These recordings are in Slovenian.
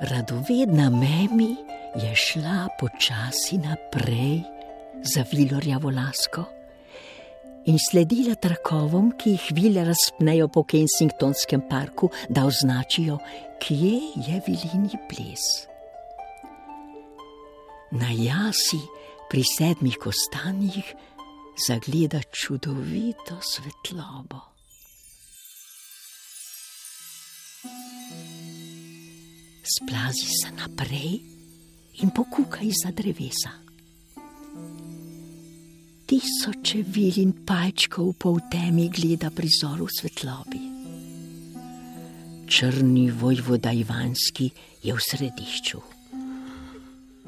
Radovedna Memi je šla počasi naprej za Vilorjavo lasko in sledila trakovom, ki jih vile razpnejo po Kensingtonskem parku, da označijo, kje je vilini ples. Na jasi pri sedmih kostanjih zagleda čudovito svetlobo. Splazi se naprej in pokukaj za drevesa. Tisoče vil in pajčkov po temi gleda prizor v svetlobi. Črni vojvoda Ivanski je v središču.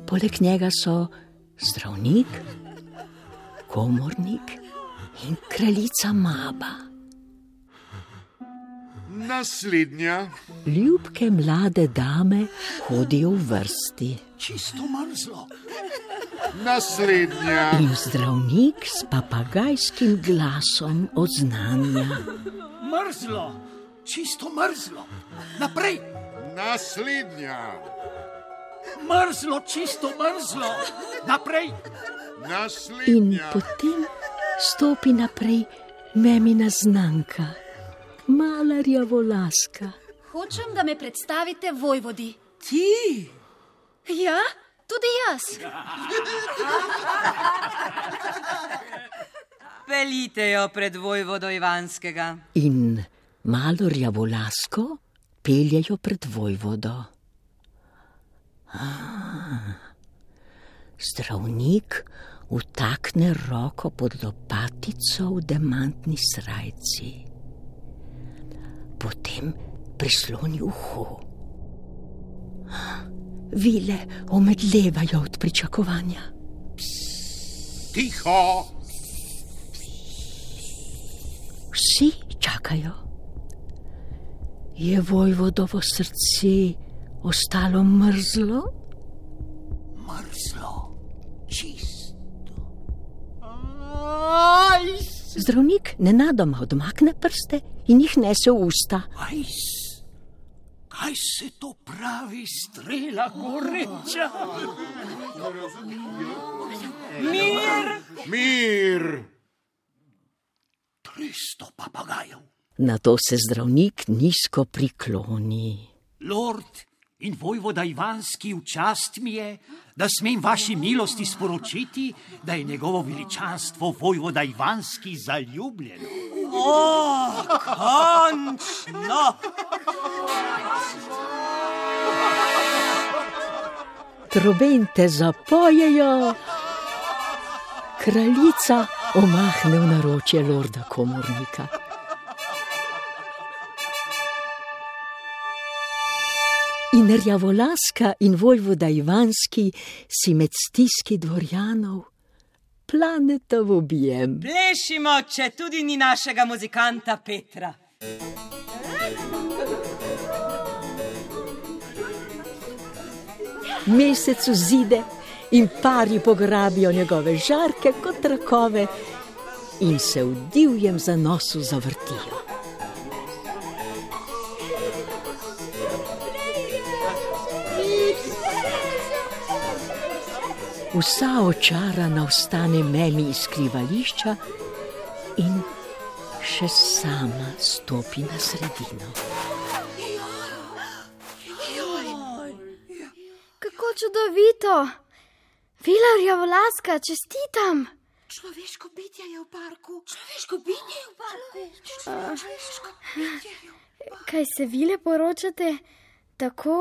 Poleg njega so zdravnik, komornik in kraljica Maba. Naslednja. Ljubke mlade dame hodijo v vrsti. Čisto mrzlo. Naslednja. In zdravnik s papagajskim glasom oznanja. Mrzlo, čisto mrzlo. Naprej, Naslednja. mrzlo, čisto mrzlo. Naprej, In Naslednja. potem stopi naprej memina znanka, mala rjavolaska. Hočem, da me predstavite vojvodi. ti. Ja, tudi jaz. Pelite jo pred vojvodo Ivanskega. In malo rjavolasko peljejo pred vojvodo. Ah, zdravnik vtakne roko pod lopatico v demantni srajci, potem prisloni uho. Vile omedlevajo od pričakovanja. Tiho. Vsi čakajo. Je vojvodovo srce ostalo? Mrzlo, Zdravnik nenadoma odmakne prste in jih nese v usta. Ajs, kaj se to pravi, strela goreča? Mir! Mir. Tristo papagajev. Na to se zdravnik nizko prikloni. Lord in vojvoda Ivanski, v čast mi je, da smem vaši milosti sporočiti, da je njegovo veličanstvo vojvoda Ivanski zaljubljeno. O, končno! Trobente zapojejo, kraljica omahne v naročje lorda komornika. In rjavolaska in vojvoda Ivanski si med stiski dvorjanov planeta v objem. Plešimo, če tudi ni našega muzikanta Petra. Mesec vzide in pari pograbijo njegove žarke kot trakove in se v divjem zanosu zavrtijo. Vsa očarana ostane memi iz skrivališča in še sama stopi na sredino. Kako čudovito! Vilarja vlaska, čestitam! Človeško bitje je v parku. Človeško bitje je v parku. Človeško bitje je v parku. Kaj se vile poročate tako,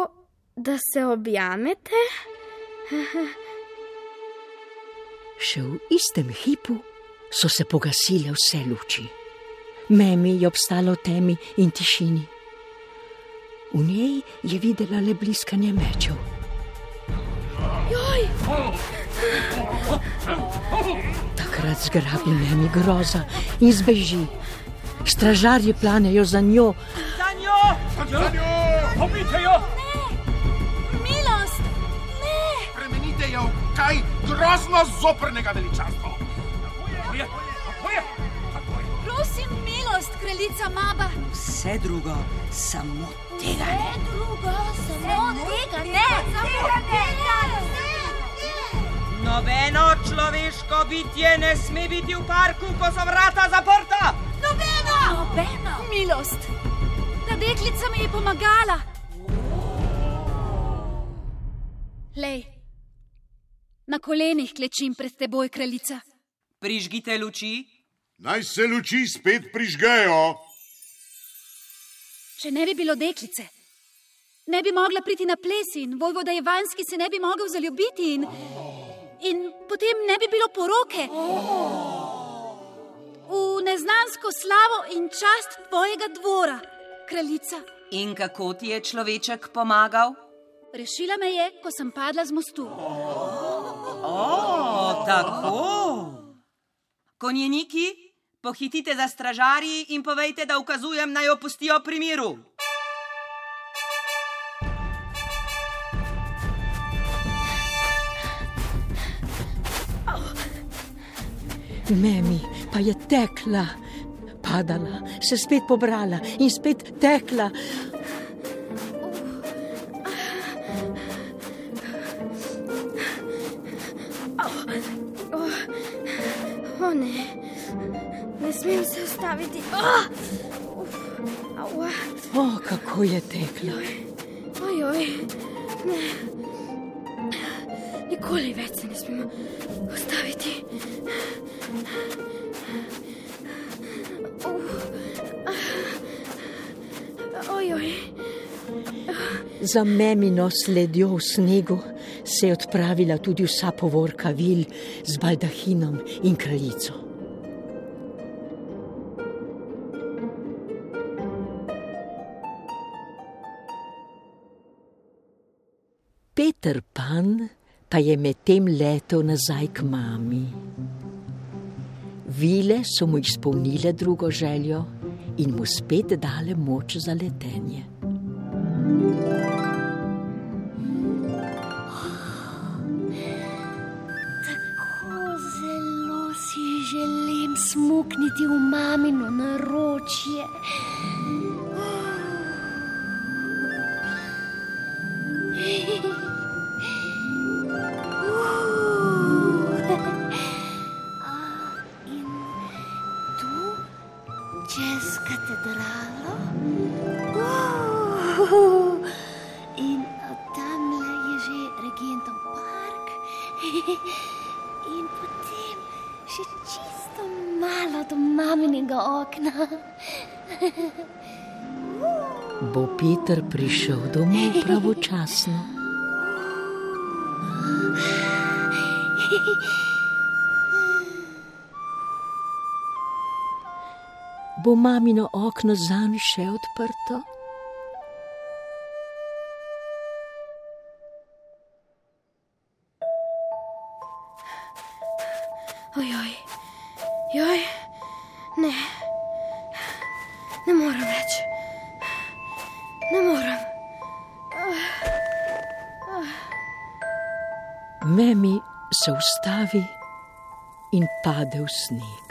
da se objamete? Še v istem hipu so se pogasile vse luči. Memi je obstala v temi in tišini. V njej je videla le bliskanje mečev. Joj, Takrat zgrabi memi groza in zbeži. Stražarji planejo za njo, Za njo! Pobite jo! Grozno zoprnega veličanstva. Prosim, milost, kraljica Maba! Vse drugo, samo tega ne. Drugo, samo tega ne. Samo tega ne. Nobeno človeško bitje ne sme biti v parku, ko so vrata zaprta. Nobeno! Nobeno milost. Ta deklica mi je pomagala. Lej, na kolenih klečim pred teboj, kraljica. Prižgite luči. Naj se luči spet prižgejo. Če ne bi bilo deklice, ne bi mogla priti na ples in vojvoda Ivanski se ne bi mogel zaljubiti in, in potem ne bi bilo poroke. V neznansko slavo in čast tvojega dvora, kraljica. In kako ti je človeček pomagal? Rešila me je, ko sem padla z mostu. O, tako. Konjeniki, pohitite za stražarji in povejte, da ukazujem naj opustijo pri miru. Memi pa je tekla, padala, se spet pobrala in spet tekla. Ustaviti. Oh! Uf, aua. O, kako je tekla. Ojoj, ne. Nikoli več se ne smemo ustaviti. Ojoj, Za memino sledjo v snegu se je odpravila tudi vsa povorka vil z baldahinom in kraljico. Peter Pan pa je medtem letel nazaj k mami. Vile so mu izpolnile drugo željo in mu spet dale moč za letenje. Tako zelo si želim smukniti v mamino naročje. Čez katedralo, Uh, in tam je že regentov park, in potem še čisto malo do maminega okna. Bo Peter prišel domov pravočasno? Bo mamino okno zanj še odprto? ojoj, joj, ne, ne morem več, ne morem. Memi se ustavi in pade v sneg.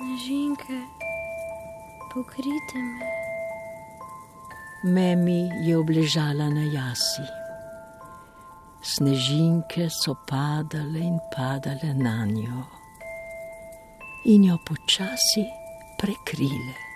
Snežinke, pokrite me. Memi je obležala na jasi. Snežinke so padale in padale na njo in jo počasi prekrile.